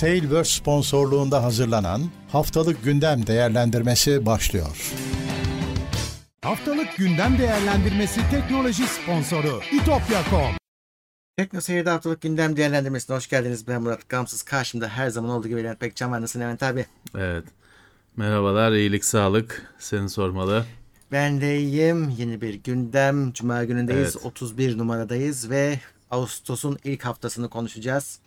Tailverse sponsorluğunda hazırlanan Haftalık Gündem Değerlendirmesi başlıyor. Haftalık Gündem Değerlendirmesi teknoloji sponsoru itopya.com Tekno Seyir'de haftalık gündem değerlendirmesine hoş geldiniz. Ben Murat Gamsız. Karşımda her zaman olduğu gibi Levent Pekcan var. Nasılsın Levent abi? Evet. Merhabalar, iyilik, sağlık. Seni sormalı. Ben de iyiyim. Yeni bir gündem. Cuma günündeyiz. Evet. 31 numaradayız ve Ağustos'un ilk haftasını konuşacağız.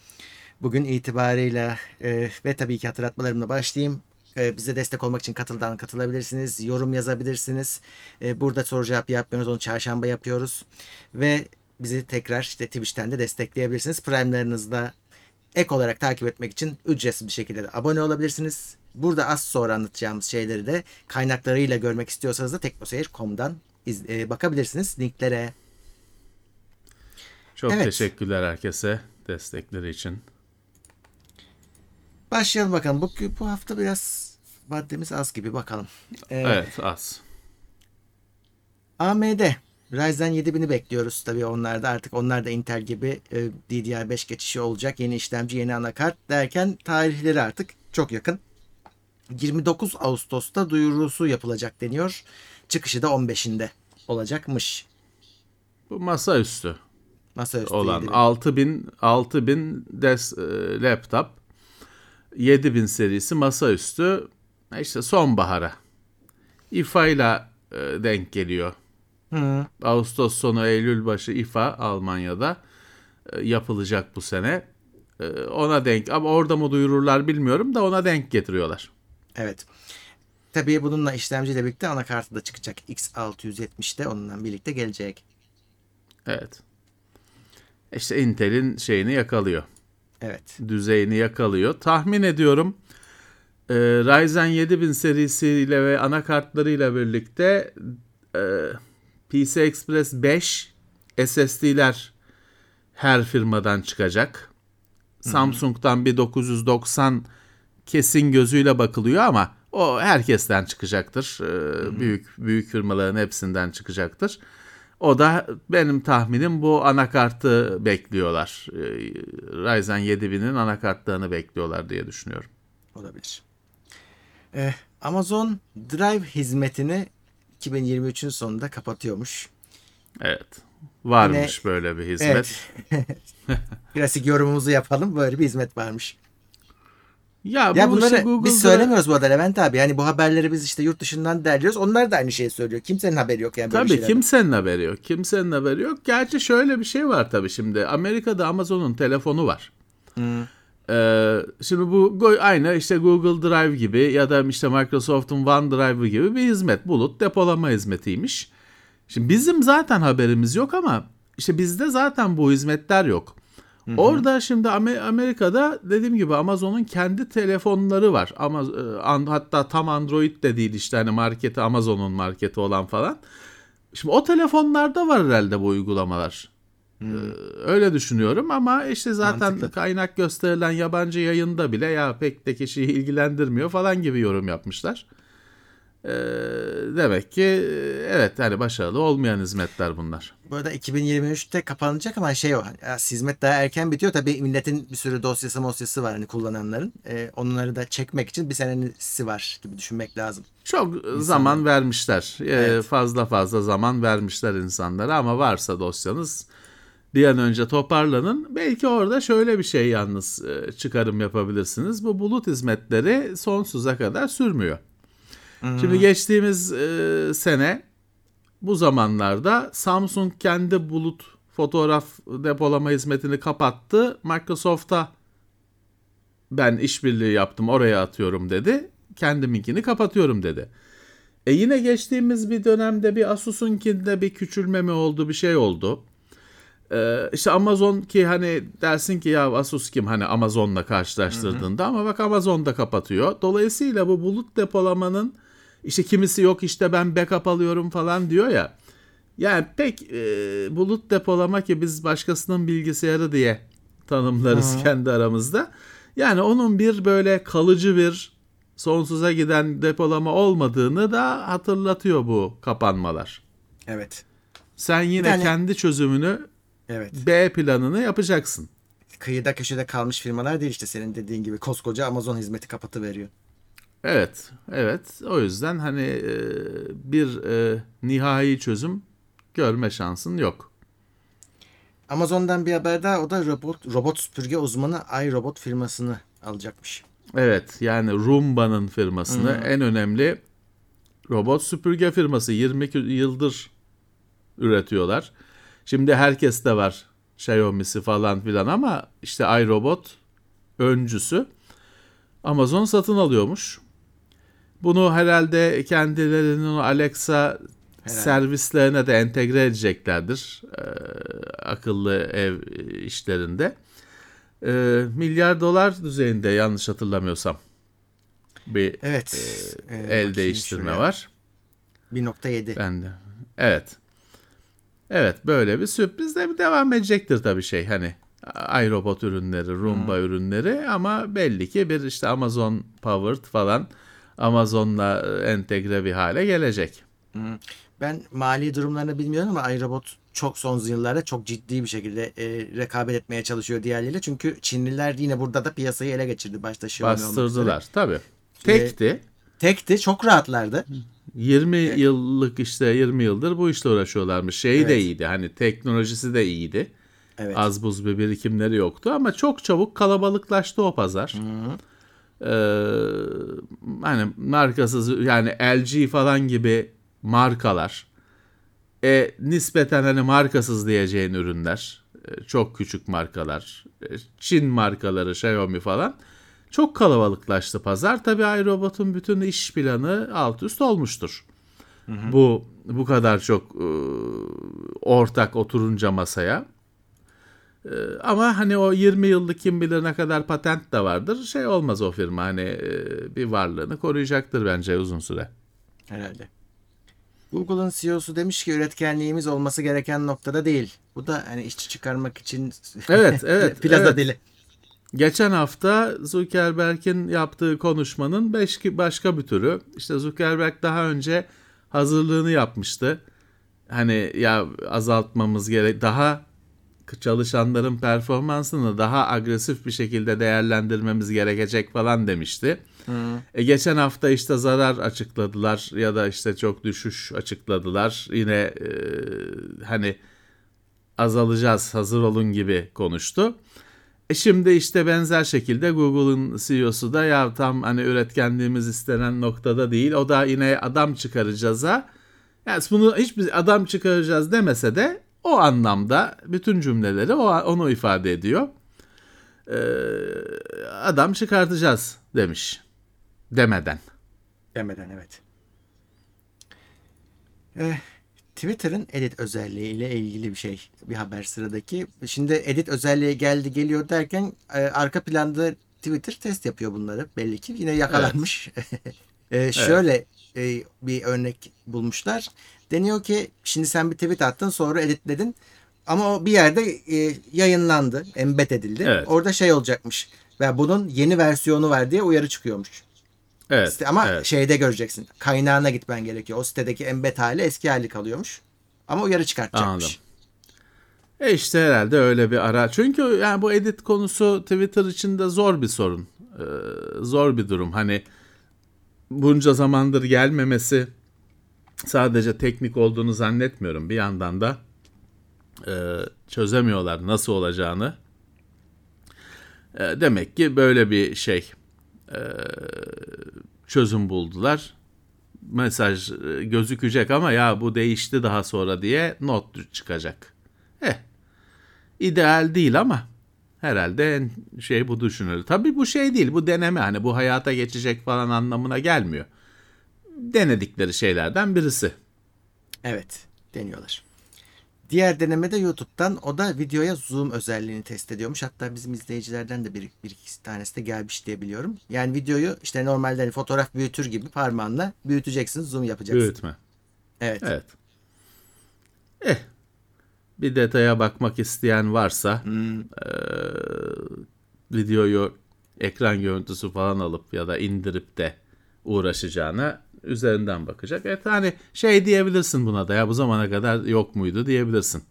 Bugün itibarıyla e, ve tabii ki hatırlatmalarımla başlayayım. E, bize destek olmak için katıldan katılabilirsiniz. Yorum yazabilirsiniz. E, burada soru cevap yapmıyoruz. Onu çarşamba yapıyoruz. Ve bizi tekrar işte Twitch'ten de destekleyebilirsiniz. Prime'larınızda ek olarak takip etmek için ücretsiz bir şekilde de abone olabilirsiniz. Burada az sonra anlatacağımız şeyleri de kaynaklarıyla görmek istiyorsanız da teknoseyir.com'dan e, bakabilirsiniz linklere. Çok Evet. teşekkürler herkese destekleri için. Başlayalım bakalım. Bu, bu hafta biraz maddemiz az gibi bakalım. Ee, Evet, az. AMD Ryzen 7000'i bekliyoruz tabii onlarda artık onlar da Intel gibi e, DDR5 geçişi olacak. Yeni işlemci, yeni anakart derken tarihleri artık çok yakın. 29 Ağustos'ta duyurusu yapılacak deniyor. Çıkışı da 15'inde olacakmış. Bu masaüstü Masaüstü olan 7000. 6000 6000 des, e, laptop 7000 serisi masaüstü işte sonbahara İFA ile e, denk geliyor. Hı. Ağustos sonu Eylül başı İFA Almanya'da e, yapılacak bu sene. E, Ona denk ama orada mı duyururlar bilmiyorum da ona denk getiriyorlar. Evet. Tabii bununla işlemciyle birlikte anakartı da çıkacak. X670'de onunla birlikte gelecek. Evet. İşte Intel'in şeyini yakalıyor. Evet. Düzeyini yakalıyor. Tahmin ediyorum e, Ryzen 7000 serisiyle ve anakartlarıyla birlikte e, PC Express 5 SSD'ler her firmadan çıkacak. Samsung'dan bir 990 kesin gözüyle bakılıyor ama o herkesten çıkacaktır. E, büyük büyük firmaların hepsinden çıkacaktır. O da benim tahminim bu anakartı bekliyorlar. Ee, Ryzen 7000'in anakartlarını bekliyorlar diye düşünüyorum. Olabilir. Ee, Amazon Drive hizmetini 2023'ün sonunda kapatıyormuş. Evet. Varmış Yine- böyle bir hizmet. Evet. Klasik yorumumuzu yapalım. Böyle bir hizmet varmış. Ya, Ya bu bunları işte Google'da biz söylemiyoruz bu arada Levent abi. Yani bu haberleri biz işte yurt dışından derliyoruz. Onlar da aynı şeyi söylüyor. Kimsenin haberi yok yani böyle Tabii şeylerden. kimsenin haberi yok. Kimsenin haberi yok. Gerçi şöyle bir şey var tabii şimdi. Amerika'da Amazon'un telefonu var. Ee, şimdi bu aynı işte Google Drive gibi ya da işte Microsoft'un OneDrive gibi bir hizmet. Bulut depolama hizmetiymiş. Şimdi bizim zaten haberimiz yok ama işte bizde zaten bu hizmetler yok. Orada şimdi Amer- Amerika'da dediğim gibi Amazon'un kendi telefonları var. Ama e, hatta tam Android de değil işte hani marketi Amazon'un marketi olan falan. Şimdi o telefonlarda var herhalde bu uygulamalar. Ee, öyle düşünüyorum ama işte zaten Mantıklı. kaynak gösterilen yabancı yayında bile ya pek de kişiyi ilgilendirmiyor falan gibi yorum yapmışlar. Ee, demek ki e, evet hani başarılı olmayan hizmetler bunlar. Bu arada 2023'te kapanacak ama şey o. ya, hizmet daha erken bitiyor. Tabii milletin bir sürü dosyası mosyası var hani kullananların. Ee, onları da çekmek için bir senesi var gibi düşünmek lazım. Çok zaman vermişler. Evet. Fazla fazla zaman vermişler insanlara ama varsa dosyanız bir an önce toparlanın. Belki orada şöyle bir şey yalnız e, çıkarım yapabilirsiniz. Bu bulut hizmetleri sonsuza kadar sürmüyor. Şimdi geçtiğimiz e, sene bu zamanlarda Samsung kendi bulut fotoğraf depolama hizmetini kapattı. Microsoft'a ben işbirliği yaptım oraya atıyorum dedi. Kendiminkini kapatıyorum dedi. E yine geçtiğimiz bir dönemde bir Asus'unkinde bir küçülme mi oldu bir şey oldu. Ee, işte Amazon ki hani dersin ki ya Asus kim hani Amazon'la karşılaştırdığında ama bak Amazon da kapatıyor. Dolayısıyla bu bulut depolamanın işte kimisi yok işte ben backup alıyorum falan diyor ya. Yani pek e, bulut depolama ki biz başkasının bilgisayarı diye tanımlarız kendi aramızda. Yani onun bir böyle kalıcı bir sonsuza giden depolama olmadığını da hatırlatıyor bu kapanmalar. Evet. Sen yine Yani- kendi çözümünü Evet. B planını yapacaksın. kıyıda köşede kalmış firmalar değil işte senin dediğin gibi koskoca Amazon hizmeti kapatı veriyor. Evet, evet. O yüzden hani e, bir e, nihai çözüm görme şansın yok. Amazon'dan bir haber daha o da robot robot süpürge uzmanı iRobot firmasını alacakmış. Evet, yani Roomba'nın firmasını en önemli robot süpürge firması 20 kü- yıldır üretiyorlar. Şimdi herkes de var Xiaomi'si falan filan ama işte iRobot öncüsü Amazon satın alıyormuş. Bunu herhalde kendilerinin Alexa servislerine de entegre edeceklerdir. Ee, akıllı ev işlerinde. Ee, milyar dolar düzeyinde yanlış hatırlamıyorsam bir Evet. Ee, el bakayım değiştirme şuraya. var. 1.7. Ben de. Evet. Evet böyle bir sürpriz de devam edecektir tabii şey hani iRobot ürünleri, Roomba ürünleri ama belli ki bir işte Amazon Powered falan Amazon'la e, entegre bir hale gelecek. Ben mali durumlarını bilmiyorum ama iRobot çok son yıllarda çok ciddi bir şekilde e, rekabet etmeye çalışıyor diğerleriyle. Çünkü Çinliler yine burada da piyasayı ele geçirdi. Başta Xiaomi. Bastırdılar tabii. Tekti. Tekti çok rahatlardı. 20 yıllık işte 20 yıldır bu işle uğraşıyorlarmış. Şeyi de Evet. iyiydi. Hani teknolojisi de iyiydi. Evet. Az buz bir birikimleri yoktu ama çok çabuk kalabalıklaştı o pazar. Ee, hani markasız yani LG falan gibi markalar e, nispeten hani markasız diyeceğin ürünler e, çok küçük markalar e, Çin markaları Xiaomi falan çok kalabalıklaştı pazar. Tabii iRobot'un bütün iş planı alt üst olmuştur. Bu bu kadar çok e, ortak oturunca masaya. E, ama hani o 20 yıllık kim bilir ne kadar patent de vardır. Şey olmaz o firma hani e, bir varlığını koruyacaktır bence uzun süre. Herhalde. Google'ın CEO'su demiş ki üretkenliğimiz olması gereken noktada değil. Bu da hani işçi çıkarmak için Evet, evet, plaza evet. dili. Geçen hafta Zuckerberg'in yaptığı konuşmanın beş, başka bir türü. İşte Zuckerberg daha önce hazırlığını yapmıştı. Hani ya azaltmamız gerek daha çalışanların performansını daha agresif bir şekilde değerlendirmemiz gerekecek falan demişti. E geçen hafta işte zarar açıkladılar ya da işte çok düşüş açıkladılar. Yine e, hani azalacağız hazır olun gibi konuştu. E şimdi işte benzer şekilde Google'ın CEO'su da ya tam hani üretkenliğimiz istenen noktada değil. O da yine adam çıkaracağız'a yani bunu hiçbir adam çıkaracağız demese de o anlamda bütün cümleleri o onu ifade ediyor. Ee, adam çıkartacağız demiş. Demeden. Demeden evet. Eh, Twitter'ın edit özelliği ile ilgili bir şey bir haber sıradaki. Şimdi edit özelliği geldi geliyor derken e, arka planda Twitter test yapıyor bunları belli ki yine yakalanmış. E, şöyle e, bir örnek bulmuşlar. Deniyor ki şimdi sen bir tweet attın sonra editledin ama o bir yerde e, yayınlandı, embed edildi. Evet. Orada şey olacakmış. Ve bunun yeni versiyonu var diye uyarı çıkıyormuş. Evet. İşte ama evet. şeyde göreceksin. Kaynağına gitmen gerekiyor. O sitedeki embed hali eski hali kalıyormuş. Ama uyarı çıkartacakmış. Anladım. E işte herhalde öyle bir ara. Çünkü yani bu edit konusu Twitter için de zor bir sorun. Ee, zor bir durum. Hani bunca zamandır gelmemesi sadece teknik olduğunu zannetmiyorum. Bir yandan da e, çözemiyorlar nasıl olacağını. E, demek ki böyle bir şey e, çözüm buldular. Mesaj e, gözükecek ama ya bu değişti daha sonra diye not çıkacak. Eh, ideal değil ama herhalde en şey bu düşünülür. Tabii bu şey değil, bu deneme hani bu hayata geçecek falan anlamına gelmiyor. Denedikleri şeylerden birisi. Evet. Deniyorlar. Diğer deneme de YouTube'dan. O da videoya zoom özelliğini test ediyormuş. Hatta bizim izleyicilerden de bir, bir iki tanesi de gelmiş diye biliyorum. Yani videoyu işte normalde hani fotoğraf büyütür gibi parmağınla büyüteceksin, zoom yapacaksın. Büyütme. Evet. Evet. Eh, bir detaya bakmak isteyen varsa eee, videoyu ekran görüntüsü falan alıp ya da indirip de uğraşacağına üzerinden bakacak. Evet hani şey diyebilirsin buna da ya bu zamana kadar yok muydu diyebilirsin.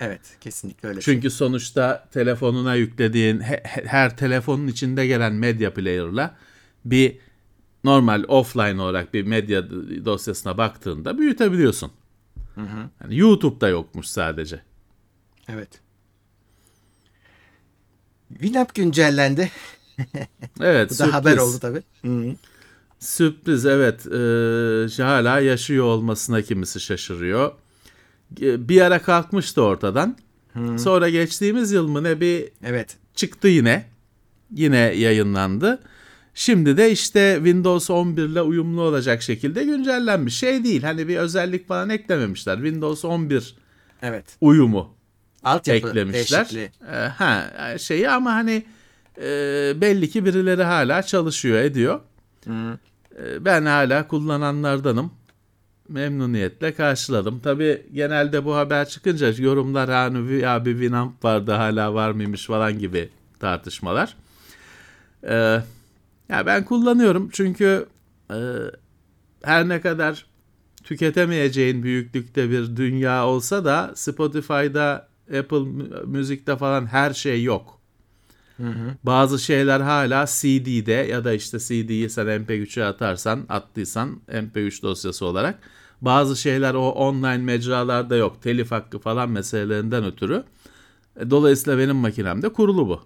Evet kesinlikle öyle. Çünkü sonuçta telefonuna yüklediğin he- he- her telefonun içinde gelen medya player'la bir normal offline olarak bir medya dosyasına baktığında büyütebiliyorsun. Yani YouTube'da yokmuş sadece. Evet. Winamp güncellendi. Evet, Bu da haber oldu tabii. Hı. Sürpriz evet. Ee, hala yaşıyor olmasına kimisi şaşırıyor. Ee, Bir ara kalkmıştı ortadan. Sonra geçtiğimiz yıl mı ne bir Evet. çıktı yine. Yine yayınlandı. Şimdi de işte Windows 11 ile uyumlu olacak şekilde güncellenmiş. Şey değil hani bir özellik falan eklememişler. Windows 11 Evet. uyumu Altyapı eklemişler. değişikliği. Ee, ha şeyi ama hani e, belli ki birileri hala çalışıyor ediyor. Hı. Ee, ben hala kullananlardanım. Memnuniyetle karşıladım. Tabii genelde bu haber çıkınca yorumlar hani ya bir Winamp vardı hala var mıymış falan gibi tartışmalar. Ee, ya ben kullanıyorum çünkü e, her ne kadar tüketemeyeceğin büyüklükte bir dünya olsa da Spotify'da, Apple Müzik'te falan her şey yok. Bazı şeyler hala CD'de ya da işte CD'yi sen MP3'e atarsan, attıysan MP3 dosyası olarak. Bazı şeyler o online mecralarda yok. Telif hakkı falan meselelerinden ötürü. E, Dolayısıyla benim makinemde kurulu bu.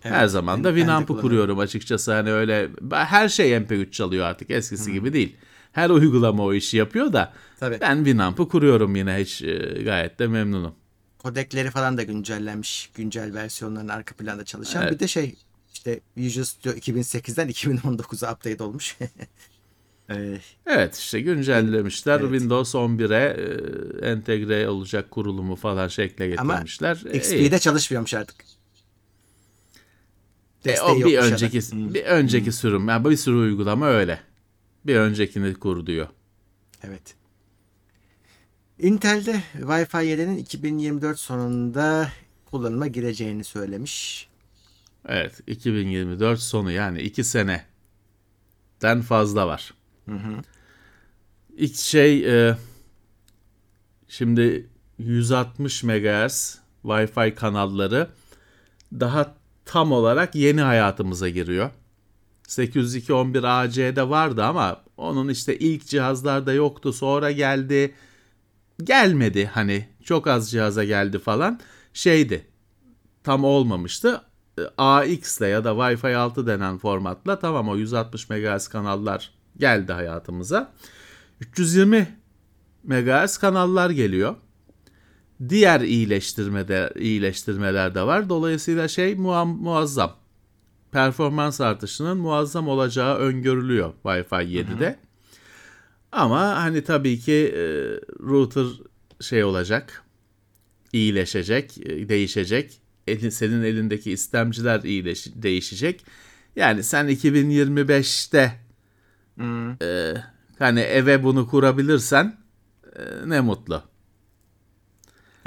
her Evet, zaman ben- da Winamp'ı kuruyorum açıkçası. Hani öyle her şey MP3 çalıyor artık eskisi gibi değil. Her uygulama o işi yapıyor da Tabii. ben Winamp'ı kuruyorum yine hiç e, gayet de memnunum. Kodekleri falan da güncellenmiş. Güncel versiyonların arka planda çalışan. Evet. Bir de şey işte Visual Studio 2008'den 2019'a update olmuş. Ee, Evet işte güncellemişler. Evet. Windows 11'e e, entegre olacak kurulumu falan şekle Ama getirmişler. E, iyi. XP'de çalışmıyormuş artık. E, Desteği o bir önceki bir önceki sürüm. Yani bir sürü uygulama öyle. Bir öncekini kur diyor. Evet. Intel'de Wi-Fi 7'nin 2024 sonunda kullanıma gireceğini söylemiş. Evet 2024 sonu yani 2 seneden fazla var. İlk şey e, şimdi 160 MHz Wi-Fi kanalları daha tam olarak yeni hayatımıza giriyor. 802.11ac'de vardı ama onun işte ilk cihazlarda yoktu sonra geldi gelmedi hani çok az cihaza geldi falan şeydi tam olmamıştı. E, AX ile ya da Wi-Fi 6 denen formatla tamam o 160 MHz kanallar geldi hayatımıza. 320 MHz kanallar geliyor. Diğer iyileştirmede iyileştirmeler de var. Dolayısıyla şey muazzam. Performans artışının muazzam olacağı öngörülüyor Wi-Fi 7'de. Ama hani tabii ki e, router şey olacak. iyileşecek, e, değişecek. Elin, senin elindeki istemciler iyileş, değişecek. Yani sen 2025'te Hmm. e, hani eve bunu kurabilirsen e, ne mutlu.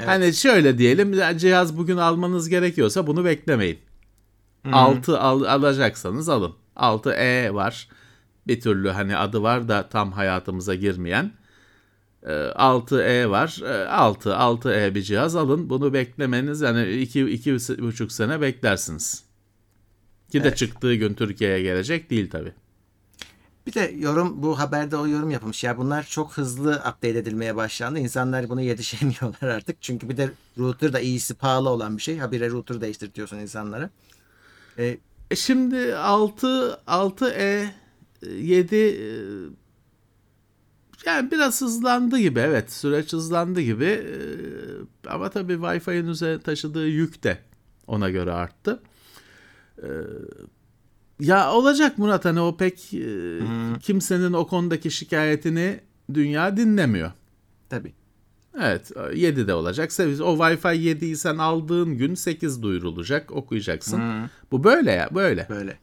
Hani şöyle diyelim cihaz bugün almanız gerekiyorsa bunu beklemeyin. 6 al, alacaksanız alın. 6E var. Bir türlü hani adı var da tam hayatımıza girmeyen. E, 6E var. E, 6 6E bir cihaz alın. Bunu beklemeniz yani 2 iki, iki buçuk sene beklersiniz. Ki de Evet. çıktığı gün Türkiye'ye gelecek değil tabi. Bir de yorum bu haberde o yorum yapılmış. Ya bunlar çok hızlı update edilmeye başlandı. İnsanlar buna yetişemiyorlar artık. Çünkü bir de router da iyisi pahalı olan bir şey. Habire router değiştirtiyorsun insanlara. E, E şimdi 6 6E 7 e, yani biraz hızlandı gibi evet süreç hızlandı gibi E, ama tabii Wi-Fi'nin üzerine taşıdığı yük de ona göre arttı. E, ya olacak Murat hani o pek e, kimsenin o konudaki şikayetini dünya dinlemiyor. tabii. Evet 7 de olacak. O Wi-Fi 7'yi sen aldığın gün 8 duyurulacak okuyacaksın. Bu böyle ya böyle. Böyle.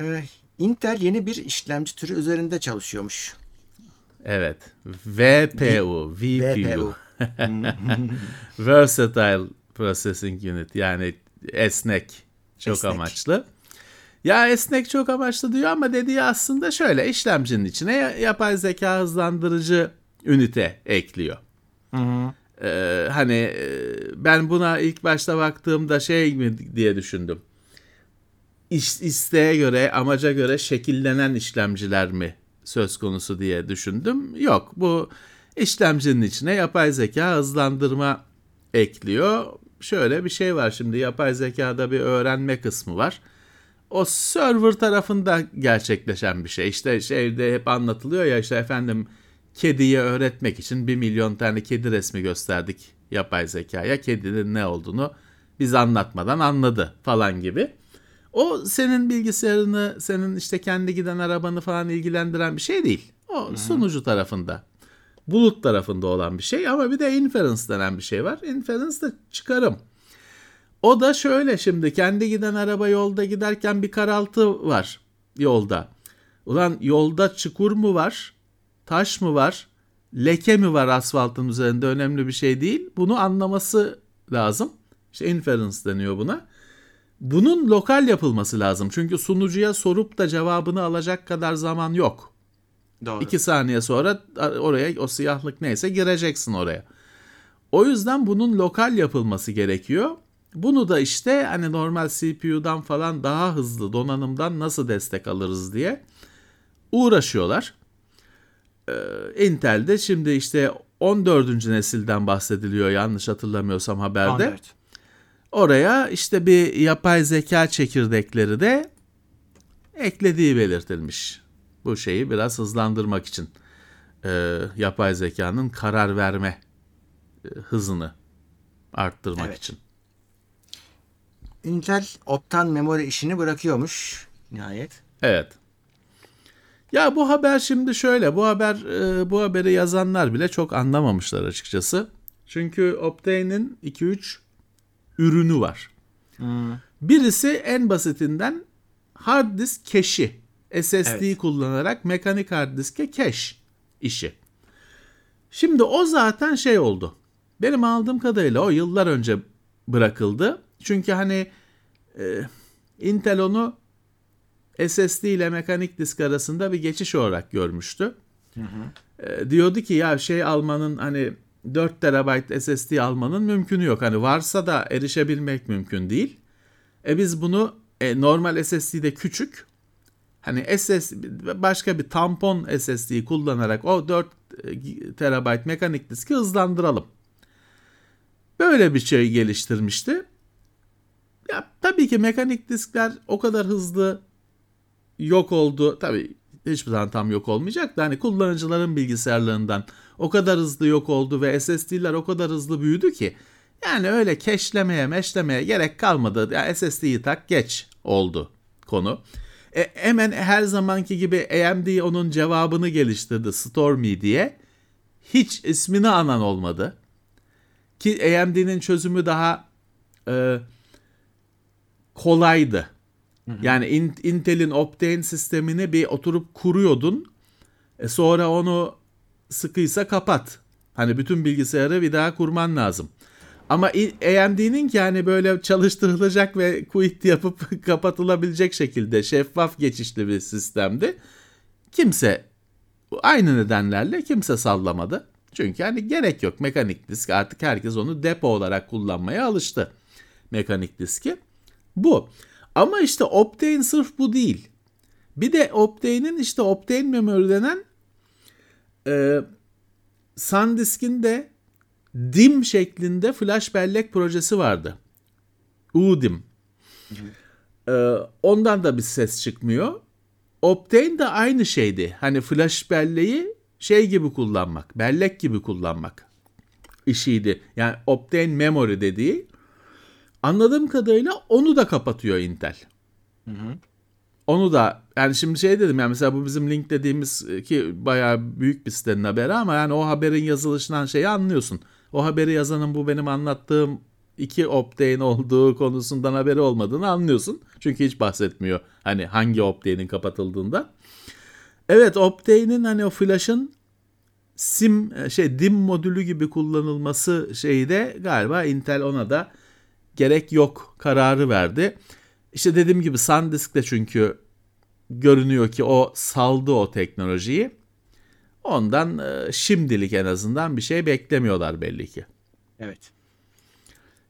Ee, Intel yeni bir işlemci türü üzerinde çalışıyormuş. Evet. VPU, VPU. Versatile Processing Unit yani esnek, çok Esnek. amaçlı. Ya esnek çok amaçlı diyor ama dediği aslında şöyle işlemcinin içine ya- yapay zeka hızlandırıcı ünite ekliyor. Ee, hani e, ben buna ilk başta baktığımda şey mi diye düşündüm. İş, isteğe göre, amaca göre şekillenen işlemciler mi söz konusu diye düşündüm. Yok, bu işlemcinin içine yapay zeka hızlandırma ekliyor. Şöyle bir şey var şimdi yapay zekada bir öğrenme kısmı var. O server tarafında gerçekleşen bir şey. İşte şeyde hep anlatılıyor ya işte efendim kediye öğretmek için bir milyon tane kedi resmi gösterdik yapay zekaya. Kedinin ne olduğunu biz anlatmadan anladı falan gibi. O senin bilgisayarını, senin işte kendi giden arabanı falan ilgilendiren bir şey değil. O sunucu tarafında, bulut tarafında olan bir şey ama bir de inference denen bir şey var. Inference de çıkarım. O da şöyle şimdi kendi giden araba yolda giderken bir karaltı var yolda. Ulan yolda çukur mu var? Taş mı var? Leke mi var asfaltın üzerinde önemli bir şey değil. Bunu anlaması lazım. İşte inference deniyor buna. Bunun lokal yapılması lazım. Çünkü sunucuya sorup da cevabını alacak kadar zaman yok. Doğru. İki saniye sonra oraya o siyahlık neyse gireceksin oraya. O yüzden bunun lokal yapılması gerekiyor. Bunu da işte hani normal CPU'dan falan daha hızlı donanımdan nasıl destek alırız diye uğraşıyorlar. Ee, Intel'de şimdi işte 14. nesilden bahsediliyor yanlış hatırlamıyorsam haberde. 14. Oraya işte bir yapay zeka çekirdekleri de eklediği belirtilmiş. Bu şeyi biraz hızlandırmak için. Ee, yapay zekanın karar verme e, hızını arttırmak Evet. için. Intel Optan memori işini bırakıyormuş nihayet. Evet. Ya bu haber şimdi şöyle, bu haber e, bu haberi yazanlar bile çok anlamamışlar açıkçası. Çünkü Optane'in 2-3 ürünü var. Birisi en basitinden hard disk cache'i. SSD Evet. kullanarak mekanik hard diske cache işi. Şimdi o zaten şey oldu. Benim aldığım kadarıyla o yıllar önce bırakıldı. Çünkü hani e, Intel onu SSD ile mekanik disk arasında bir geçiş olarak görmüştü. E, diyordu ki ya şey almanın hani 4 TB SSD almanın mümkünü yok. Hani varsa da erişebilmek mümkün değil. E biz bunu e, normal SSD'de küçük hani SSD başka bir tampon SSD kullanarak o 4 TB mekanik diski hızlandıralım. Böyle bir şey geliştirmişti. Ya tabii ki mekanik diskler o kadar hızlı yok oldu. Tabii hiçbir zaman tam yok olmayacak da hani kullanıcıların bilgisayarlarından o kadar hızlı yok oldu ve SSD'ler o kadar hızlı büyüdü ki yani öyle keşlemeye meşlemeye gerek kalmadı. Ya SSD'yi tak geç oldu konu. E, hemen her zamanki gibi AMD onun cevabını geliştirdi Stormy diye. Hiç ismini anan olmadı. Ki AMD'nin çözümü daha e, kolaydı. Yani In- Intel'in Optane sistemini bir oturup kuruyordun. E sonra onu sıkıysa kapat. Hani bütün bilgisayarı bir daha kurman lazım. Ama AMD'nin ki hani böyle çalıştırılacak ve quit yapıp kapatılabilecek şekilde şeffaf geçişli bir sistemdi. Kimse aynı nedenlerle kimse sallamadı. Çünkü hani gerek yok mekanik disk artık herkes onu depo olarak kullanmaya alıştı. Mekanik diski. Bu. Ama işte Optane sırf bu değil. Bir de Optane'in işte Optane Memory denen e, SanDisk'in de DIM şeklinde flash bellek projesi vardı. UDIM. E, ondan da bir ses çıkmıyor. Optane de aynı şeydi. Hani flash belleği şey gibi kullanmak, bellek gibi kullanmak işiydi. Yani Optane Memory dediği anladığım kadarıyla onu da kapatıyor Intel. Onu da yani şimdi şey dedim yani mesela bu bizim link dediğimiz ki bayağı büyük bir sitenin haberi ama yani o haberin yazılışından şeyi anlıyorsun. O haberi yazanın bu benim anlattığım iki Optane olduğu konusundan haberi olmadığını anlıyorsun. Çünkü hiç bahsetmiyor hani hangi Optane'in kapatıldığında. Evet Optane'in hani o flash'ın sim şey DIM modülü gibi kullanılması şeyi de galiba Intel ona da gerek yok kararı verdi. İşte dediğim gibi SanDisk de çünkü görünüyor ki o saldı o teknolojiyi. Ondan e, şimdilik en azından bir şey beklemiyorlar belli ki. Evet.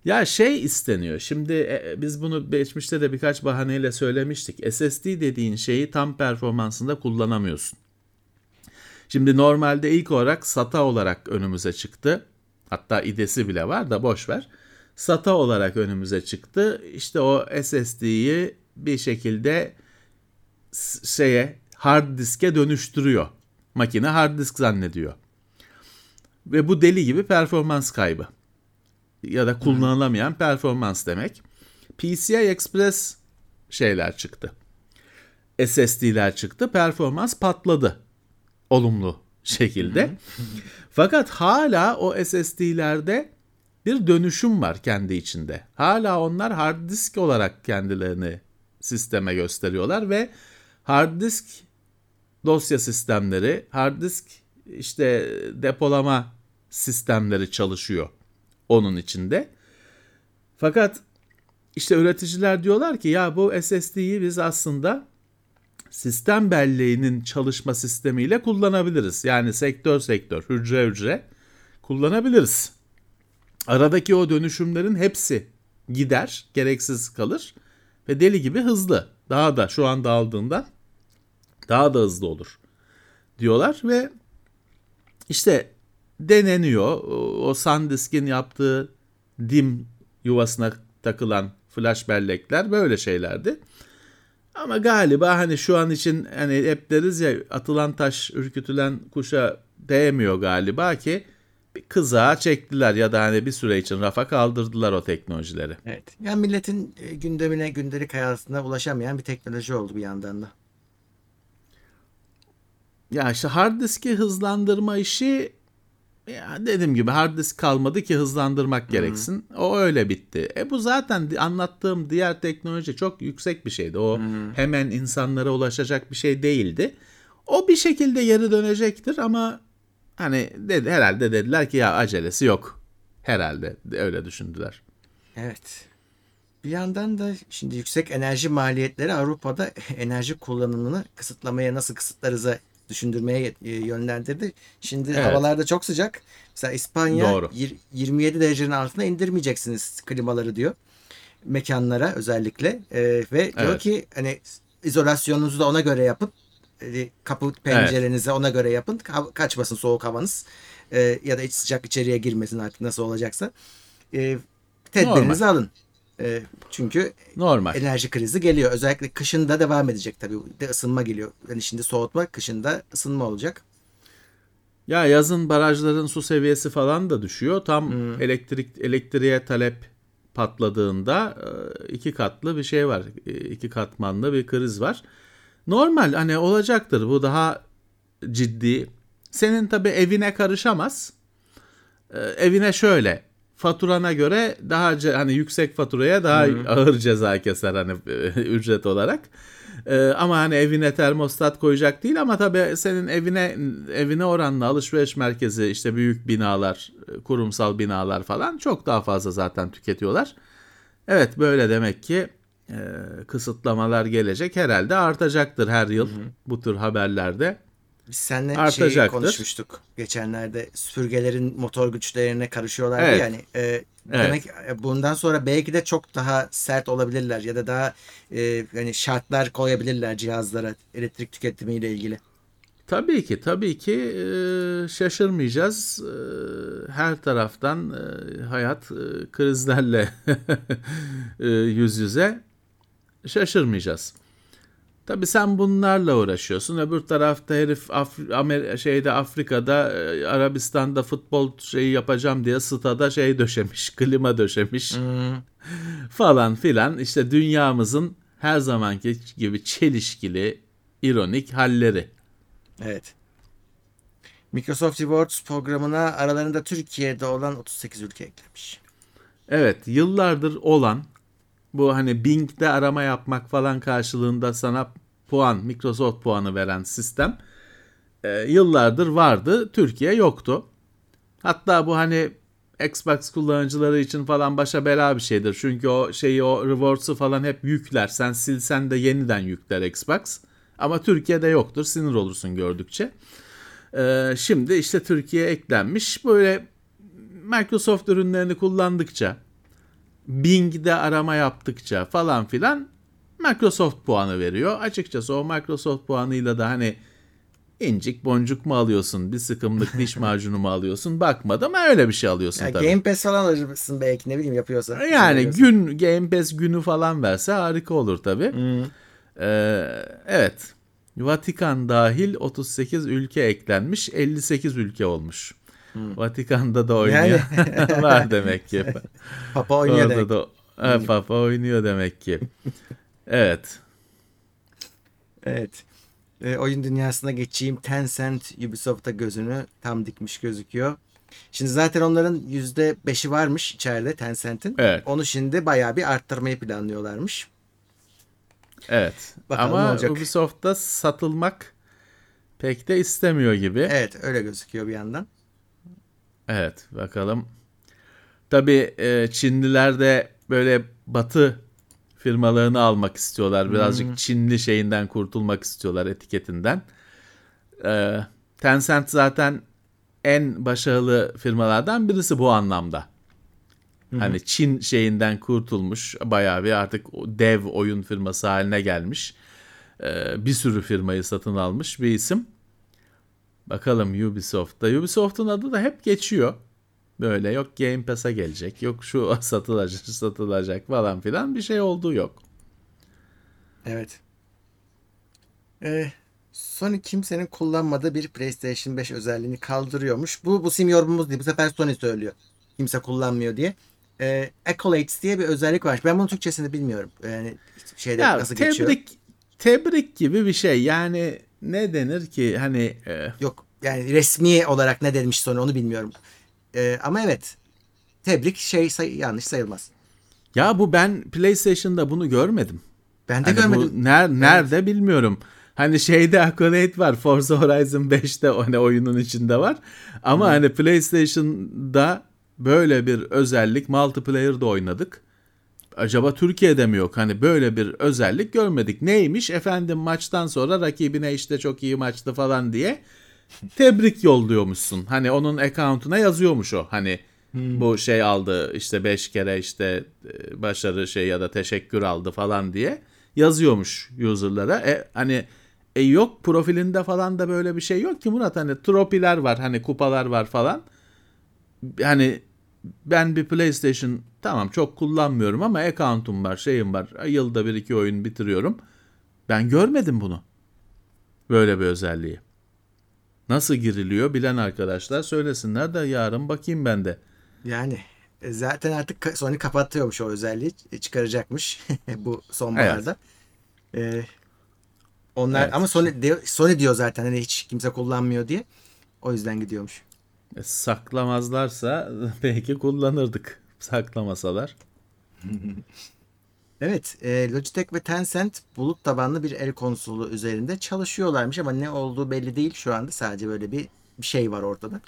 Ya şey isteniyor. Şimdi e, biz bunu geçmişte de birkaç bahaneyle söylemiştik. SSD dediğin şeyi tam performansında kullanamıyorsun. Şimdi normalde ilk olarak SATA olarak önümüze çıktı. Hatta idesi bile var da boş ver. SATA olarak önümüze çıktı. İşte o SSD'yi bir şekilde şeye hard diske dönüştürüyor. Makine hard disk zannediyor. Ve bu deli gibi performans kaybı. Ya da kullanılamayan performans demek. PCI Express şeyler çıktı. SSD'ler çıktı. Performans patladı. Olumlu şekilde. Fakat hala o SSD'lerde bir dönüşüm var kendi içinde. Hala onlar hard disk olarak kendilerini sisteme gösteriyorlar ve hard disk dosya sistemleri, hard disk işte depolama sistemleri çalışıyor onun içinde. Fakat işte üreticiler diyorlar ki ya bu SSD'yi biz aslında sistem belleğinin çalışma sistemiyle kullanabiliriz. Yani sektör sektör, hücre hücre kullanabiliriz. Aradaki o dönüşümlerin hepsi gider, gereksiz kalır ve deli gibi hızlı. Daha da şu anda aldığından daha da hızlı olur diyorlar ve işte deneniyor. O SanDisk'in yaptığı DIM yuvasına takılan flash bellekler böyle şeylerdi. Ama galiba hani şu an için hani hep deriz ya atılan taş ürkütülen kuşa değmiyor galiba ki bir kızağa çektiler ya da hani bir süre için rafa kaldırdılar o teknolojileri. Evet. Yani milletin e, gündemine, gündelik hayatına ulaşamayan bir teknoloji oldu bir yandan da. Ya işte hard diski hızlandırma işi ya dediğim gibi hard disk kalmadı ki hızlandırmak gereksin. Hı-hı. O öyle bitti. E bu zaten anlattığım diğer teknoloji çok yüksek bir şeydi. O Hı-hı. hemen insanlara ulaşacak bir şey değildi. O bir şekilde geri dönecektir ama hani dedi herhalde dediler ki ya acelesi yok. Herhalde öyle düşündüler. Evet. Bir yandan da şimdi yüksek enerji maliyetleri Avrupa'da enerji kullanımını kısıtlamaya nasıl kısıtlarıza düşündürmeye e, yönlendirdi. Şimdi evet. havalarda çok sıcak. Mesela İspanya Doğru. 27 derecenin altına indirmeyeceksiniz klimaları diyor. Mekanlara özellikle e, ve evet. diyor ki hani izolasyonunuzu da ona göre yapın. Kapı pencerenize evet. ona göre yapın. Kaçmasın soğuk havanız. E, ya da iç sıcak içeriye girmesin artık nasıl olacaksa. E, tedbirinizi Normal. alın. E, çünkü Normal. enerji krizi geliyor. Özellikle kışında devam edecek tabii. De ısınma geliyor. Yani şimdi soğutma, kışında ısınma olacak. Ya yazın barajların su seviyesi falan da düşüyor. Tam hmm. elektrik elektriğe talep patladığında e, iki katlı bir şey var. E, iki katmanlı bir kriz var. Normal hani olacaktır. Bu daha ciddi. Senin tabii evine karışamaz. E, evine şöyle faturana göre daha hani yüksek faturaya daha Hı-hı. ağır ceza keser hani ücret olarak. Ee, ama hani evine termostat koyacak değil ama tabii senin evine evine oranla alışveriş merkezi işte büyük binalar, kurumsal binalar falan çok daha fazla zaten tüketiyorlar. Evet böyle demek ki e, kısıtlamalar gelecek herhalde artacaktır her yıl Hı-hı. bu tür haberlerde. Biz seninle şeyi konuşmuştuk geçenlerde süpürgelerin motor güçlerine karışıyorlar evet. yani. E, evet. Demek e, bundan sonra belki de çok daha sert olabilirler ya da daha e, yani şartlar koyabilirler cihazlara elektrik tüketimiyle ilgili. Tabii ki tabii ki e, şaşırmayacağız. E, her taraftan e, hayat e, krizlerle e, yüz yüze şaşırmayacağız. Tabi sen bunlarla uğraşıyorsun. Öbür tarafta herif Af Amer şeyde Afrika'da e, Arabistan'da futbol şeyi yapacağım diye stada şey döşemiş, klima döşemiş. Hmm. falan filan. İşte dünyamızın her zamanki gibi çelişkili, ironik halleri. Evet. Microsoft Rewards programına aralarında Türkiye'de olan 38 ülke eklemiş. Evet, yıllardır olan bu hani Bing'de arama yapmak falan karşılığında sana puan, Microsoft puanı veren sistem e, yıllardır vardı. Türkiye yoktu. Hatta bu hani Xbox kullanıcıları için falan başa bela bir şeydir. Çünkü o şeyi o rewards'u falan hep yükler. Sen silsen de yeniden yükler Xbox. Ama Türkiye'de yoktur. Sinir olursun gördükçe. Ee, şimdi işte Türkiye eklenmiş. Böyle Microsoft ürünlerini kullandıkça, Bing'de arama yaptıkça falan filan Microsoft puanı veriyor. Açıkçası o Microsoft puanıyla da hani incik boncuk mu alıyorsun, bir sıkımlık diş macunu mu alıyorsun bakmadım ama öyle bir şey alıyorsun Ya tabii. Game Pass falan alır mısın belki ne bileyim yapıyorsa. Yani gün Game Pass günü falan verse harika olur tabii. Hmm. Ee, evet. Vatikan dahil 38 ülke eklenmiş. 58 ülke olmuş. Vatikan'da da oynayan var demek ki. Papa oynuyor Orada demek. da Ha, Papa oynuyor demek ki. Evet. Evet. E, oyun dünyasına geçeyim. Tencent Ubisoft'a gözünü tam dikmiş gözüküyor. Şimdi zaten onların %5'i varmış içeride Tencent'in. Evet. Onu şimdi bayağı bir arttırmayı planlıyorlarmış. Evet. Bakalım Ama olacak. Ubisoft'ta satılmak pek de istemiyor gibi. Evet öyle gözüküyor bir yandan. Evet bakalım. Tabii e, Çinliler de böyle batı firmalarını almak istiyorlar. Birazcık Çinli şeyinden kurtulmak istiyorlar etiketinden. E, Tencent zaten en başarılı firmalardan birisi bu anlamda. Hani Çin şeyinden kurtulmuş. Bayağı bir artık dev oyun firması haline gelmiş. E, bir sürü firmayı satın almış bir isim. Bakalım Ubisoft'ta. Ubisoft'un adı da hep geçiyor. Böyle yok Game Pass'a gelecek, yok şu satılacak, satılacak falan filan bir şey olduğu yok. Evet. Ee, Sony kimsenin kullanmadığı bir PlayStation 5 özelliğini kaldırıyormuş. Bu bu sim yorumumuz değil. Bu sefer Sony söylüyor. Kimse kullanmıyor diye. Ee, Accolades diye bir özellik var. Ben bunun Türkçesini bilmiyorum. Yani şeyde Ya nasıl geçiyor. tebrik tebrik gibi bir şey. Yani ne denir ki hani e, Yok yani resmi olarak ne demiş Sony onu bilmiyorum. Ee, ama evet. Tebrik şey say- yanlış sayılmaz. ya bu ben PlayStation'da bunu görmedim. Ben de Hani görmedim. bu ner, nerede bilmiyorum. Hani şeyde Accolade var. Forza Horizon 5'te hani oyunun içinde var. Ama hani PlayStation'da böyle bir özellik multiplayer'da oynadık. Acaba Türkiye'de mi yok? Hani böyle bir özellik görmedik. Neymiş? Efendim maçtan sonra rakibine işte çok iyi maçtı falan diye tebrik yolluyormuşsun. Hani onun account'una yazıyormuş o. Hani bu şey aldı işte 5 kere işte e, başarı şey ya da teşekkür aldı falan diye yazıyormuş user'lara. E, hani e yok profilinde falan da böyle bir şey yok ki Murat hani tropiler var hani kupalar var falan. Hani ben bir PlayStation tamam çok kullanmıyorum ama account'um var şeyim var. Yılda bir iki oyun bitiriyorum. Ben görmedim bunu. Böyle bir özelliği. Nasıl giriliyor bilen arkadaşlar söylesinler de yarın bakayım ben de. Yani e, zaten artık Sony kapatıyormuş o özelliği. e, Çıkaracakmış bu sonbaharda. Ee, onlar Evet. ama Sony diyor, Sony diyor zaten hani hiç kimse kullanmıyor diye. O yüzden gidiyormuş. E, saklamazlarsa belki kullanırdık. Saklamasalar. Evet, e, Logitech ve Tencent bulut tabanlı bir el konsolu üzerinde çalışıyorlarmış ama ne olduğu belli değil şu anda. Sadece böyle bir, bir şey var ortada.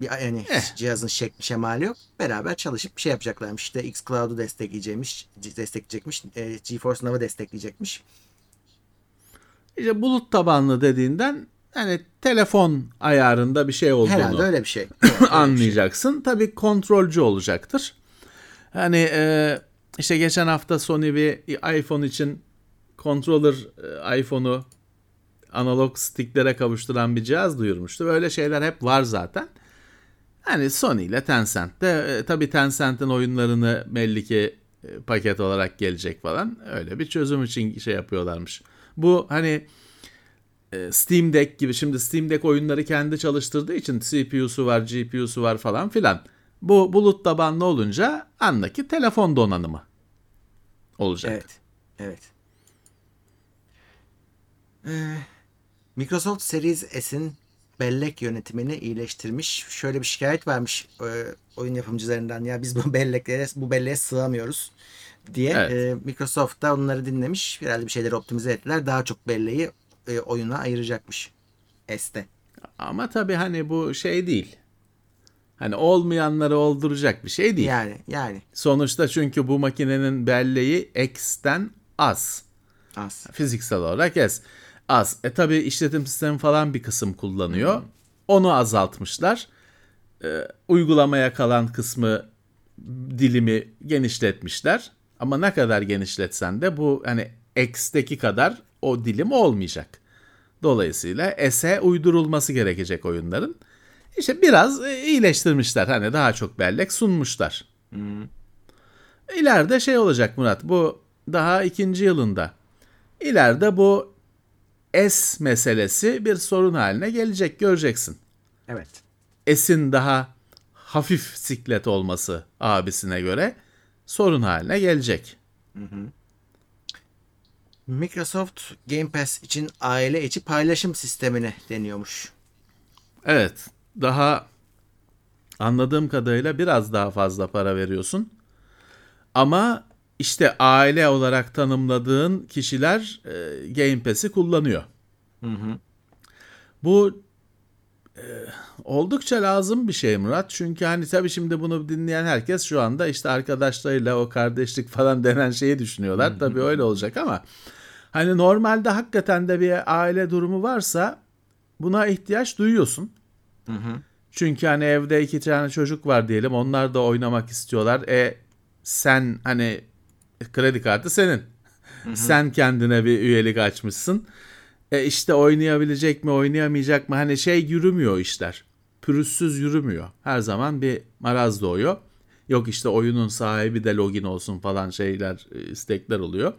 Bir yani Eh. cihazın şekli şemali yok. Beraber çalışıp bir şey yapacaklarmış. İşte xCloud'u destekleyecekmiş, destekleyecekmiş, e, GeForce Now'ı destekleyecekmiş. İşte bulut tabanlı dediğinden hani telefon ayarında bir şey olduğunu Herhalde öyle bir şey. Şey. anlayacaksın. Tabii kontrolcü olacaktır. Hani e, işte geçen hafta Sony bir iPhone için controller e, iPhone'u analog sticklere kavuşturan bir cihaz duyurmuştu. Böyle şeyler hep var zaten. Hani Sony ile Tencent de e, tabii Tencent'in oyunlarını belli ki e, paket olarak gelecek falan. Öyle bir çözüm için şey yapıyorlarmış. Bu hani Steam Deck gibi şimdi Steam Deck oyunları kendi çalıştırdığı için CPU'su var, GPU'su var falan filan. Bu bulut tabanlı olunca andaki telefon donanımı olacak. Evet. Evet. Ee, Microsoft Series S'in bellek yönetimini iyileştirmiş. Şöyle bir şikayet varmış e, oyun yapımcılarından. Ya biz bu belleklere bu belleğe sığamıyoruz diye. Evet. E, Microsoft da onları dinlemiş. Herhalde bir şeyleri optimize ettiler. Daha çok belleği e, oyuna ayıracakmış. S'te. Ama tabii hani bu şey değil. Hani olmayanları olduracak bir şey değil. Yani yani Sonuçta çünkü bu makinenin belleği X'ten az. az. Fiziksel olarak S. Az. E tabi işletim sistemi falan bir kısım kullanıyor. Onu azaltmışlar. E, uygulamaya kalan kısmı dilimi genişletmişler. Ama ne kadar genişletsen de bu hani X'teki kadar o dilim olmayacak. Dolayısıyla S'e uydurulması gerekecek oyunların. İşte biraz e, iyileştirmişler. Hani daha çok bellek sunmuşlar. İleride şey olacak Murat. Bu daha ikinci yılında. İleride bu S meselesi bir sorun haline gelecek göreceksin. Evet. S'in daha hafif siklet olması abisine göre sorun haline gelecek. Microsoft Game Pass için aile içi paylaşım sistemini deniyormuş. Evet, daha anladığım kadarıyla biraz daha fazla para veriyorsun. Ama işte aile olarak tanımladığın kişiler e, Game Pass'i kullanıyor. Bu e, oldukça lazım bir şey Murat. Çünkü hani tabii şimdi bunu dinleyen herkes şu anda işte arkadaşlarıyla o kardeşlik falan denen şeyi düşünüyorlar. Tabii öyle olacak ama hani normalde hakikaten de bir aile durumu varsa buna ihtiyaç duyuyorsun. Çünkü hani evde iki tane çocuk var diyelim. Onlar da oynamak istiyorlar. E sen hani kredi kartı senin. Sen kendine bir üyelik açmışsın. E işte oynayabilecek mi, oynayamayacak mı? Hani şey yürümüyor işler. Pürüzsüz yürümüyor. Her zaman bir maraz doğuyor. Yok işte oyunun sahibi de login olsun falan şeyler, e, istekler oluyor.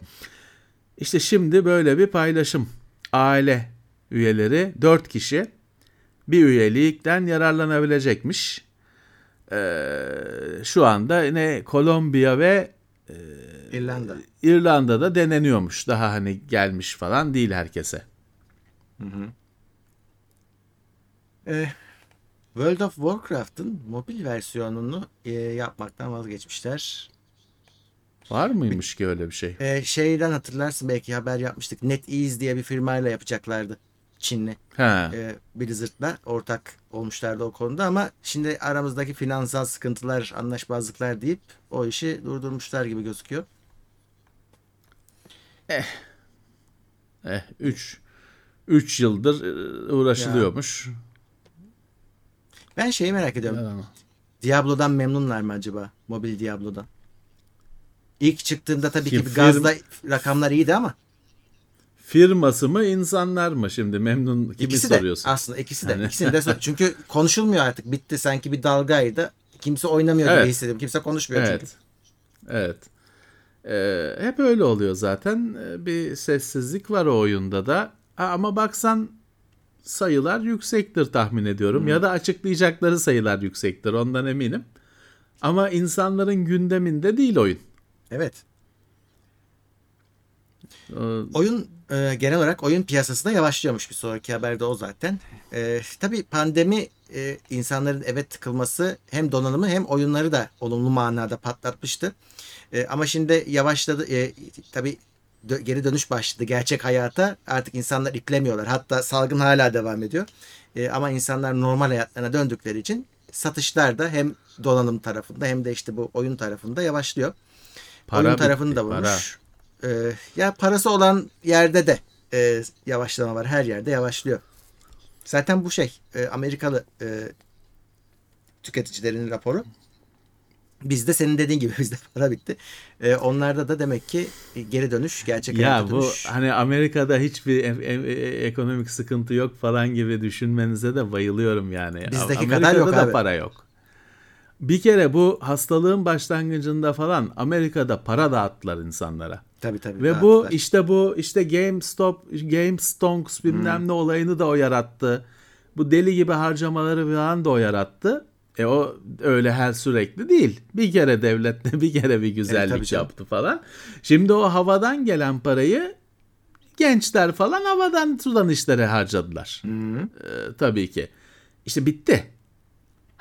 İşte şimdi böyle bir paylaşım. Aile üyeleri 4 kişi bir üyelikten yararlanabilecekmiş. Ee, şu anda ne Kolombiya ve İrlanda. İrlanda'da deneniyormuş. Daha hani gelmiş falan değil herkese. Ee, World of Warcraft'ın mobil versiyonunu e, yapmaktan vazgeçmişler. Var mıymış ki öyle bir şey? Ee, şeyden hatırlarsın belki haber yapmıştık. NetEase diye bir firmayla yapacaklardı. Çinli. Ha. e, Blizzard'la ortak olmuşlardı o konuda ama şimdi aramızdaki finansal sıkıntılar, anlaşmazlıklar deyip o işi durdurmuşlar gibi gözüküyor. Eh 3 3 yıldır e, uğraşılıyormuş. Ben şeyi merak ediyorum. Diablo'dan memnunlar mı acaba? Mobil Diablo'dan. İlk çıktığında tabii ki Kim- bir gazla rakamlar iyiydi ama Firması mı insanlar mı şimdi memnun kimi ikisi de soruyorsun? aslında ikisi de. Hani- İkisini de sor- çünkü konuşulmuyor artık. Bitti sanki bir dalgaydı. Kimse oynamıyor Evet. gibi hissediyorum. Kimse konuşmuyor çünkü. Evet. Evet. Ee, hep öyle oluyor zaten. Ee, Bir sessizlik var o oyunda da. Ha, ama baksan sayılar yüksektir tahmin ediyorum. Ya da açıklayacakları sayılar yüksektir ondan eminim. Ama insanların gündeminde değil oyun. Evet. Ee, Oyun e, genel olarak oyun piyasasında yavaşlıyormuş bir sonraki haberde o zaten. E, tabii pandemi e, insanların eve tıkılması hem donanımı hem oyunları da olumlu manada patlatmıştı. E, ama şimdi yavaşladı. E, tabii dö- geri dönüş başladı gerçek hayata. Artık insanlar iplemiyorlar. Hatta salgın hala devam ediyor. E, ama insanlar normal hayatlarına döndükleri için satışlar da hem donanım tarafında hem de işte bu oyun tarafında yavaşlıyor. Para oyun tarafını bitti, da para. vurmuş. Ee, ya parası olan yerde de e, yavaşlama var. Her yerde yavaşlıyor. Zaten bu şey e, Amerikalı e, tüketicilerin raporu. Bizde senin dediğin gibi bizde para bitti. E, onlarda da demek ki geri dönüş, gerçek Ya bu dönüş. hani Amerika'da hiçbir e- e- e- ekonomik sıkıntı yok falan gibi düşünmenize de bayılıyorum yani. Bizdeki Amerika'da kadar yok da abi. para yok. Bir kere bu hastalığın başlangıcında falan Amerika'da para dağıttılar insanlara. Tabii tabii. Ve bu dağıttılar. işte bu işte GameStop, GameStonks bilmem Hmm. ne olayını da o yarattı. Bu deli gibi harcamaları falan da o yarattı. E o öyle her sürekli değil. Bir kere devlet bir kere bir güzellik canım. yaptı falan. Şimdi o havadan gelen parayı gençler falan havadan sudan işlere harcadılar. E, tabii ki. İşte bitti.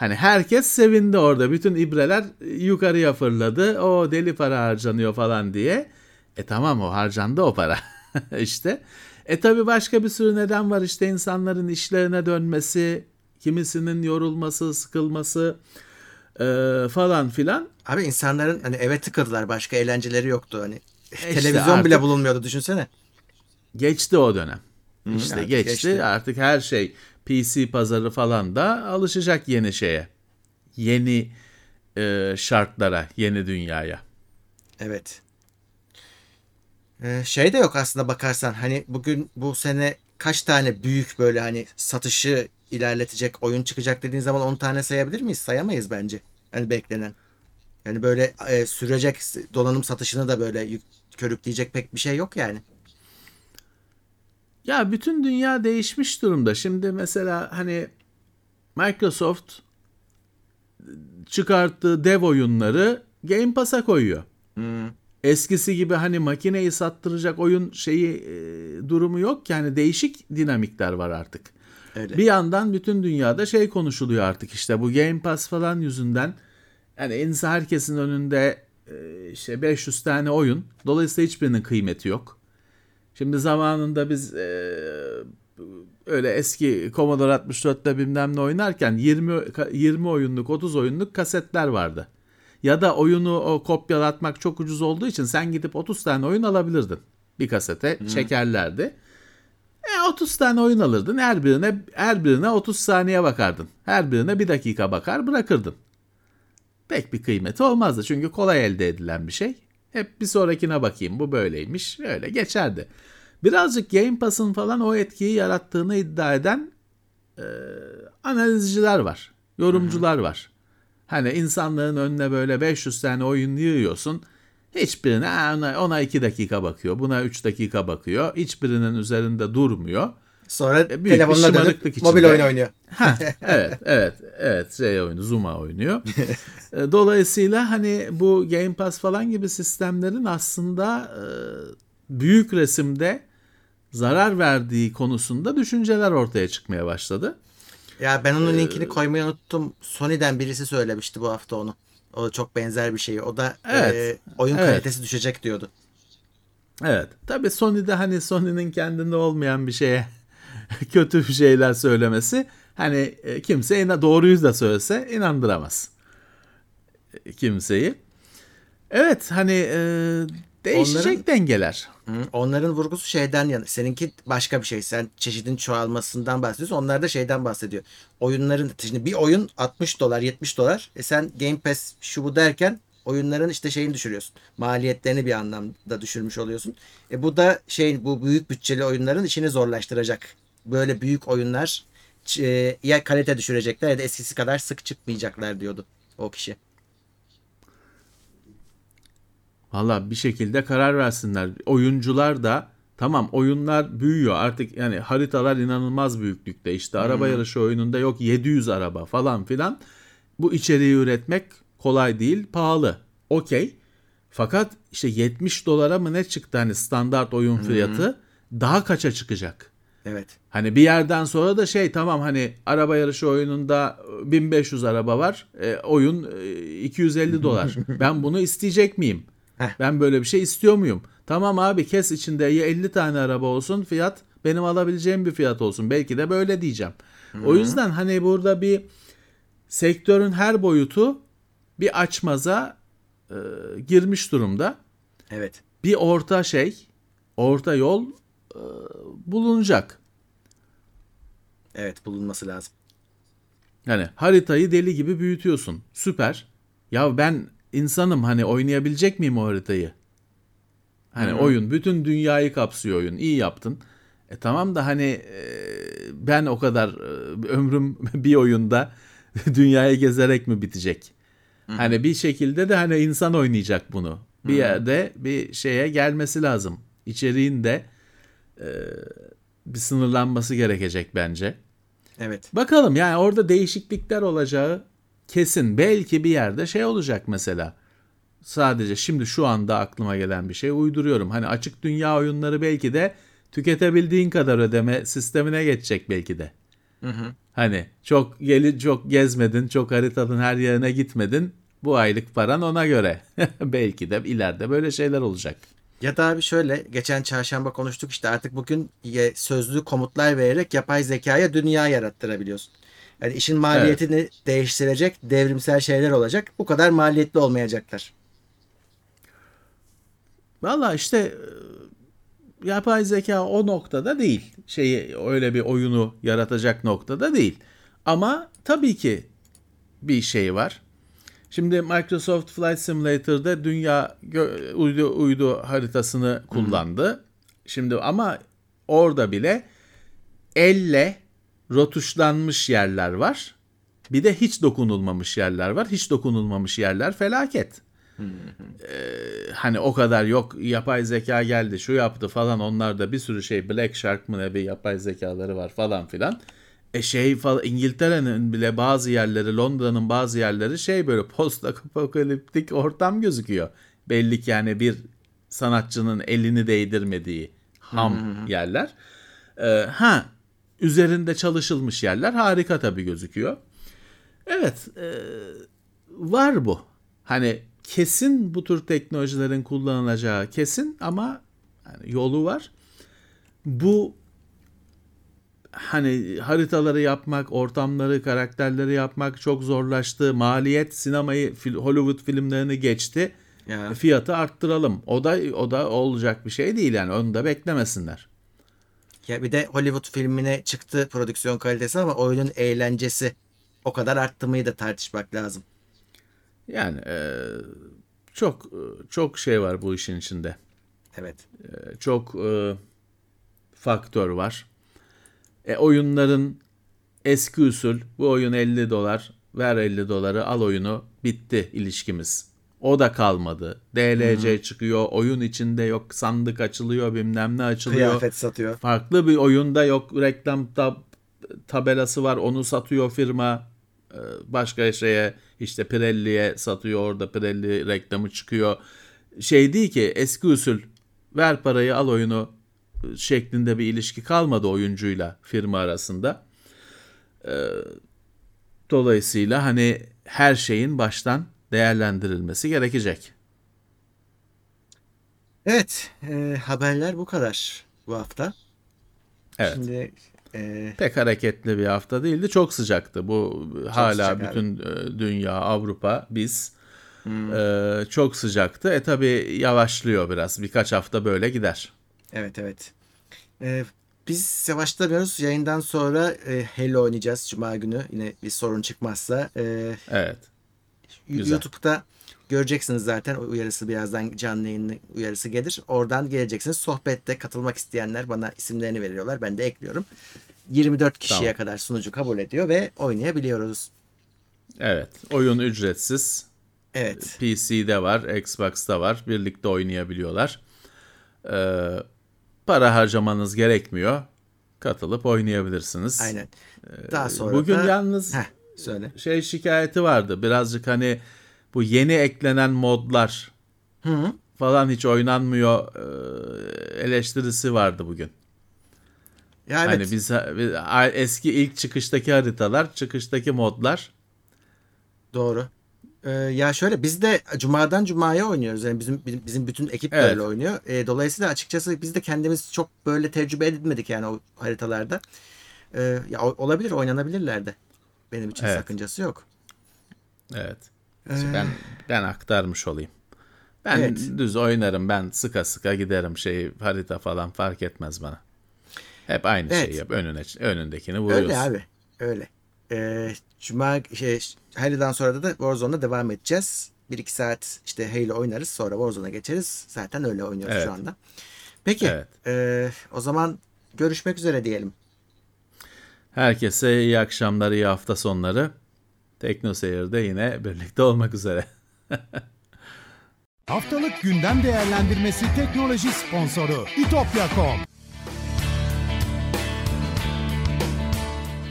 Hani herkes sevindi orada. Bütün ibreler yukarıya fırladı. O deli para harcanıyor falan diye. E tamam o harcandı o para. işte. E tabi başka bir sürü neden var işte insanların işlerine dönmesi, kimisinin yorulması, sıkılması e, falan filan. Abi insanların hani eve tıkıldılar. Başka eğlenceleri yoktu. Hani işte televizyon bile bulunmuyordu düşünsene. Geçti o dönem. işte artık geçti. geçti. Artık her şey PC pazarı falan da alışacak yeni şeye. Yeni e, şartlara, yeni dünyaya. Evet. Ee, şey de yok aslında bakarsan hani bugün bu sene kaç tane büyük böyle hani satışı ilerletecek oyun çıkacak dediğin zaman 10 tane sayabilir miyiz? Sayamayız bence. Yani beklenen. Yani böyle e, sürecek donanım satışını da böyle yük, körükleyecek pek bir şey yok yani. Ya bütün dünya değişmiş durumda. Şimdi mesela hani Microsoft çıkarttığı dev oyunları Game Pass'a koyuyor. Eskisi gibi hani makineyi sattıracak oyun şeyi e, durumu yok ki hani değişik dinamikler var artık. Öyle. Bir yandan bütün dünyada şey konuşuluyor artık işte bu Game Pass falan yüzünden yani insan herkesin önünde e, işte 500 tane oyun. Dolayısıyla hiçbirinin kıymeti yok. Şimdi zamanında biz e, öyle eski Commodore 64'te bilmem ne oynarken 20 20 oyunluk 30 oyunluk kasetler vardı. Ya da oyunu o kopyalatmak çok ucuz olduğu için sen gidip 30 tane oyun alabilirdin. Bir kasete çekerlerdi. E 30 tane oyun alırdın. Her birine her birine 30 saniye bakardın. Her birine bir dakika bakar bırakırdın. Pek bir kıymeti olmazdı çünkü kolay elde edilen bir şey. Hep bir sonrakine bakayım bu böyleymiş öyle geçerdi. Birazcık Game Pass'ın falan o etkiyi yarattığını iddia eden e, analizciler var. Yorumcular var. Hani insanların önüne böyle 500 tane oyun yığıyorsun. Hiçbirine "Aa, ona, ona 2 dakika bakıyor. Buna 3 dakika bakıyor. Hiçbirinin üzerinde durmuyor. Sonra E, büyük telefonuna dönüp mobil oyun oynuyor. Ha, evet, evet, evet. Şey oyunu, Zuma oynuyor. E, Dolayısıyla hani bu Game Pass falan gibi sistemlerin aslında e, büyük resimde zarar verdiği konusunda düşünceler ortaya çıkmaya başladı. Ya ben onun linkini koymayı unuttum. Sony'den birisi söylemişti bu hafta onu. O çok benzer bir şey. O da Evet. e, oyun Evet. kalitesi düşecek diyordu. Evet. Tabii Sony'de hani Sony'nin kendinde olmayan bir şeye kötü şeyler söylemesi hani e, kimse ina doğruyu da söylese inandıramaz e, kimseyi. Evet hani e, değişecek Onların- dengeler. Onların vurgusu şeyden yana. Seninki başka bir şey. Sen çeşidin çoğalmasından bahsediyorsun. Onlar da şeyden bahsediyor. Oyunların şimdi bir oyun 60 dolar 70 dolar. E sen Game Pass şu bu derken oyunların işte şeyini düşürüyorsun. Maliyetlerini bir anlamda düşürmüş oluyorsun. E bu da şey bu büyük bütçeli oyunların işini zorlaştıracak. Böyle büyük oyunlar e, ya kalite düşürecekler ya da eskisi kadar sık çıkmayacaklar diyordu o kişi. Valla bir şekilde karar versinler. Oyuncular da tamam oyunlar büyüyor artık yani haritalar inanılmaz büyüklükte. İşte araba yarışı oyununda yok 700 araba falan filan. Bu içeriği üretmek kolay değil, pahalı. Okey. Fakat işte 70 dolara mı ne çıktı hani standart oyun fiyatı daha kaça çıkacak? Evet. Hani bir yerden sonra da şey tamam hani araba yarışı oyununda 1500 araba var. E, oyun e, 250 dolar. ben bunu isteyecek miyim? Heh. Ben böyle bir şey istiyor muyum? Tamam abi kes içinde ya 50 tane araba olsun fiyat benim alabileceğim bir fiyat olsun. Belki de böyle diyeceğim. O yüzden hani burada bir sektörün her boyutu bir açmaza e, girmiş durumda. Evet. Bir orta şey, orta yol e, bulunacak. Evet bulunması lazım. Yani haritayı deli gibi büyütüyorsun. Süper. Ya ben insanım hani oynayabilecek miyim o haritayı? Hani oyun bütün dünyayı kapsıyor oyun. İyi yaptın. E tamam da hani e, ben o kadar e, ömrüm bir oyunda dünyayı gezerek mi bitecek? Hani bir şekilde de hani insan oynayacak bunu. Bir yerde bir şeye gelmesi lazım. İçeriğin de e, bir sınırlanması gerekecek bence. Evet. Bakalım yani orada değişiklikler olacağı kesin. Belki bir yerde şey olacak mesela. Sadece şimdi şu anda aklıma gelen bir şey uyduruyorum. Hani açık dünya oyunları belki de tüketebildiğin kadar ödeme sistemine geçecek belki de. Hani çok geli çok gezmedin, çok haritanın her yerine gitmedin. Bu aylık paran ona göre. belki de ileride böyle şeyler olacak. Ya da abi şöyle geçen çarşamba konuştuk işte artık bugün sözlü komutlar vererek yapay zekaya dünya yarattırabiliyorsun. Yani işin maliyetini değiştirecek devrimsel şeyler olacak. Bu kadar maliyetli olmayacaklar. Valla işte e, yapay zeka o noktada değil. Şeyi öyle bir oyunu yaratacak noktada değil. Ama tabii ki bir şey var. Şimdi Microsoft Flight Simulator'da dünya uydu uydu haritasını kullandı. Şimdi ama orada bile elle rotuşlanmış yerler var. Bir de hiç dokunulmamış yerler var. Hiç dokunulmamış yerler felaket. Ee, hani o kadar yok yapay zeka geldi şu yaptı falan onlarda bir sürü şey Black Shark mı ne bir yapay zekaları var falan filan. E şey falan İngiltere'nin bile bazı yerleri Londra'nın bazı yerleri şey böyle post apokaliptik ortam gözüküyor. Belli ki yani bir sanatçının elini değdirmediği ham yerler. Ee, ha üzerinde çalışılmış yerler harika tabii gözüküyor. Evet e, var bu. Hani kesin bu tür teknolojilerin kullanılacağı kesin ama yani yolu var. Bu hani haritaları yapmak, ortamları, karakterleri yapmak çok zorlaştı. Maliyet sinemayı, Hollywood filmlerini geçti. Ya. Fiyatı arttıralım. O da o da olacak bir şey değil yani. Onu da beklemesinler. Ya bir de Hollywood filmine çıktı prodüksiyon kalitesi ama oyunun eğlencesi o kadar arttı mıyı da tartışmak lazım. Yani e, çok çok şey var bu işin içinde. Evet. E, çok e, faktör var. E, oyunların eski usul bu oyun 50 dolar ver 50 doları al oyunu bitti ilişkimiz. O da kalmadı. DLC çıkıyor oyun içinde yok sandık açılıyor bilmem ne açılıyor. Kıyafet satıyor. Farklı bir oyunda yok reklam tab- tabelası var onu satıyor firma Ee, başka şeye işte Pirelli'ye satıyor orada Pirelli reklamı çıkıyor. Şey değil ki eski usul ver parayı al oyunu şeklinde bir ilişki kalmadı oyuncuyla firma arasında. Ee, dolayısıyla hani her şeyin baştan değerlendirilmesi gerekecek. Evet. e, haberler bu kadar bu hafta. Evet. Şimdi e, Pek hareketli bir hafta değildi. Çok sıcaktı. Bu hala sıcak abi. bütün e, dünya, Avrupa, biz e, çok sıcaktı. E tabi yavaşlıyor biraz. Birkaç hafta böyle gider. Evet evet. E, biz yavaşlamıyoruz. Yayından sonra e, Halo oynayacağız Cuma günü. Yine bir sorun çıkmazsa. E, Evet. Güzel. YouTube'da göreceksiniz zaten. O uyarısı birazdan canlı yayın uyarısı gelir. Oradan geleceksiniz. Sohbette katılmak isteyenler bana isimlerini veriyorlar. Ben de ekliyorum. 24 kişiye Tamam. kadar sunucu kabul ediyor ve oynayabiliyoruz. Evet. Oyun ücretsiz. Evet. PC'de var, Xbox'ta var. Birlikte oynayabiliyorlar. E, para harcamanız gerekmiyor. Katılıp oynayabilirsiniz. Aynen. Daha sonra Bugün da... yalnız Heh, söyle. şey şikayeti vardı. Birazcık hani bu yeni eklenen modlar Hı. falan hiç oynanmıyor e, eleştirisi vardı bugün. Ya evet. Hani biz, biz- eski ilk çıkıştaki haritalar, çıkıştaki modlar Doğru. Ee, ya şöyle biz de cumadan cumaya oynuyoruz. Yani bizim bizim, bütün ekip Evet. böyle oynuyor. Ee, dolayısıyla açıkçası biz de kendimiz çok böyle tecrübe edinmedik yani o haritalarda. Ee, ya olabilir, oynanabilirler de. Benim için Evet. sakıncası yok. evet. Ben ben aktarmış olayım. Ben Evet. düz oynarım. Ben sıka sıka giderim şey harita falan fark etmez bana. Hep aynı Evet. şeyi yap. Önüne önündekini vuruyorsun. Öyle abi. Öyle. Ee, Cuma şey Halo'dan sonra da Warzone'da devam edeceğiz. 1-2 saat işte Halo oynarız sonra Warzone'a geçeriz. Zaten öyle oynuyoruz Evet. şu anda. Peki. Evet. ee, o zaman görüşmek üzere diyelim. Herkese iyi akşamlar, iyi hafta sonları. Tekno Seyir'de yine birlikte olmak üzere. Haftalık gündem değerlendirmesi teknoloji sponsoru itopya.com.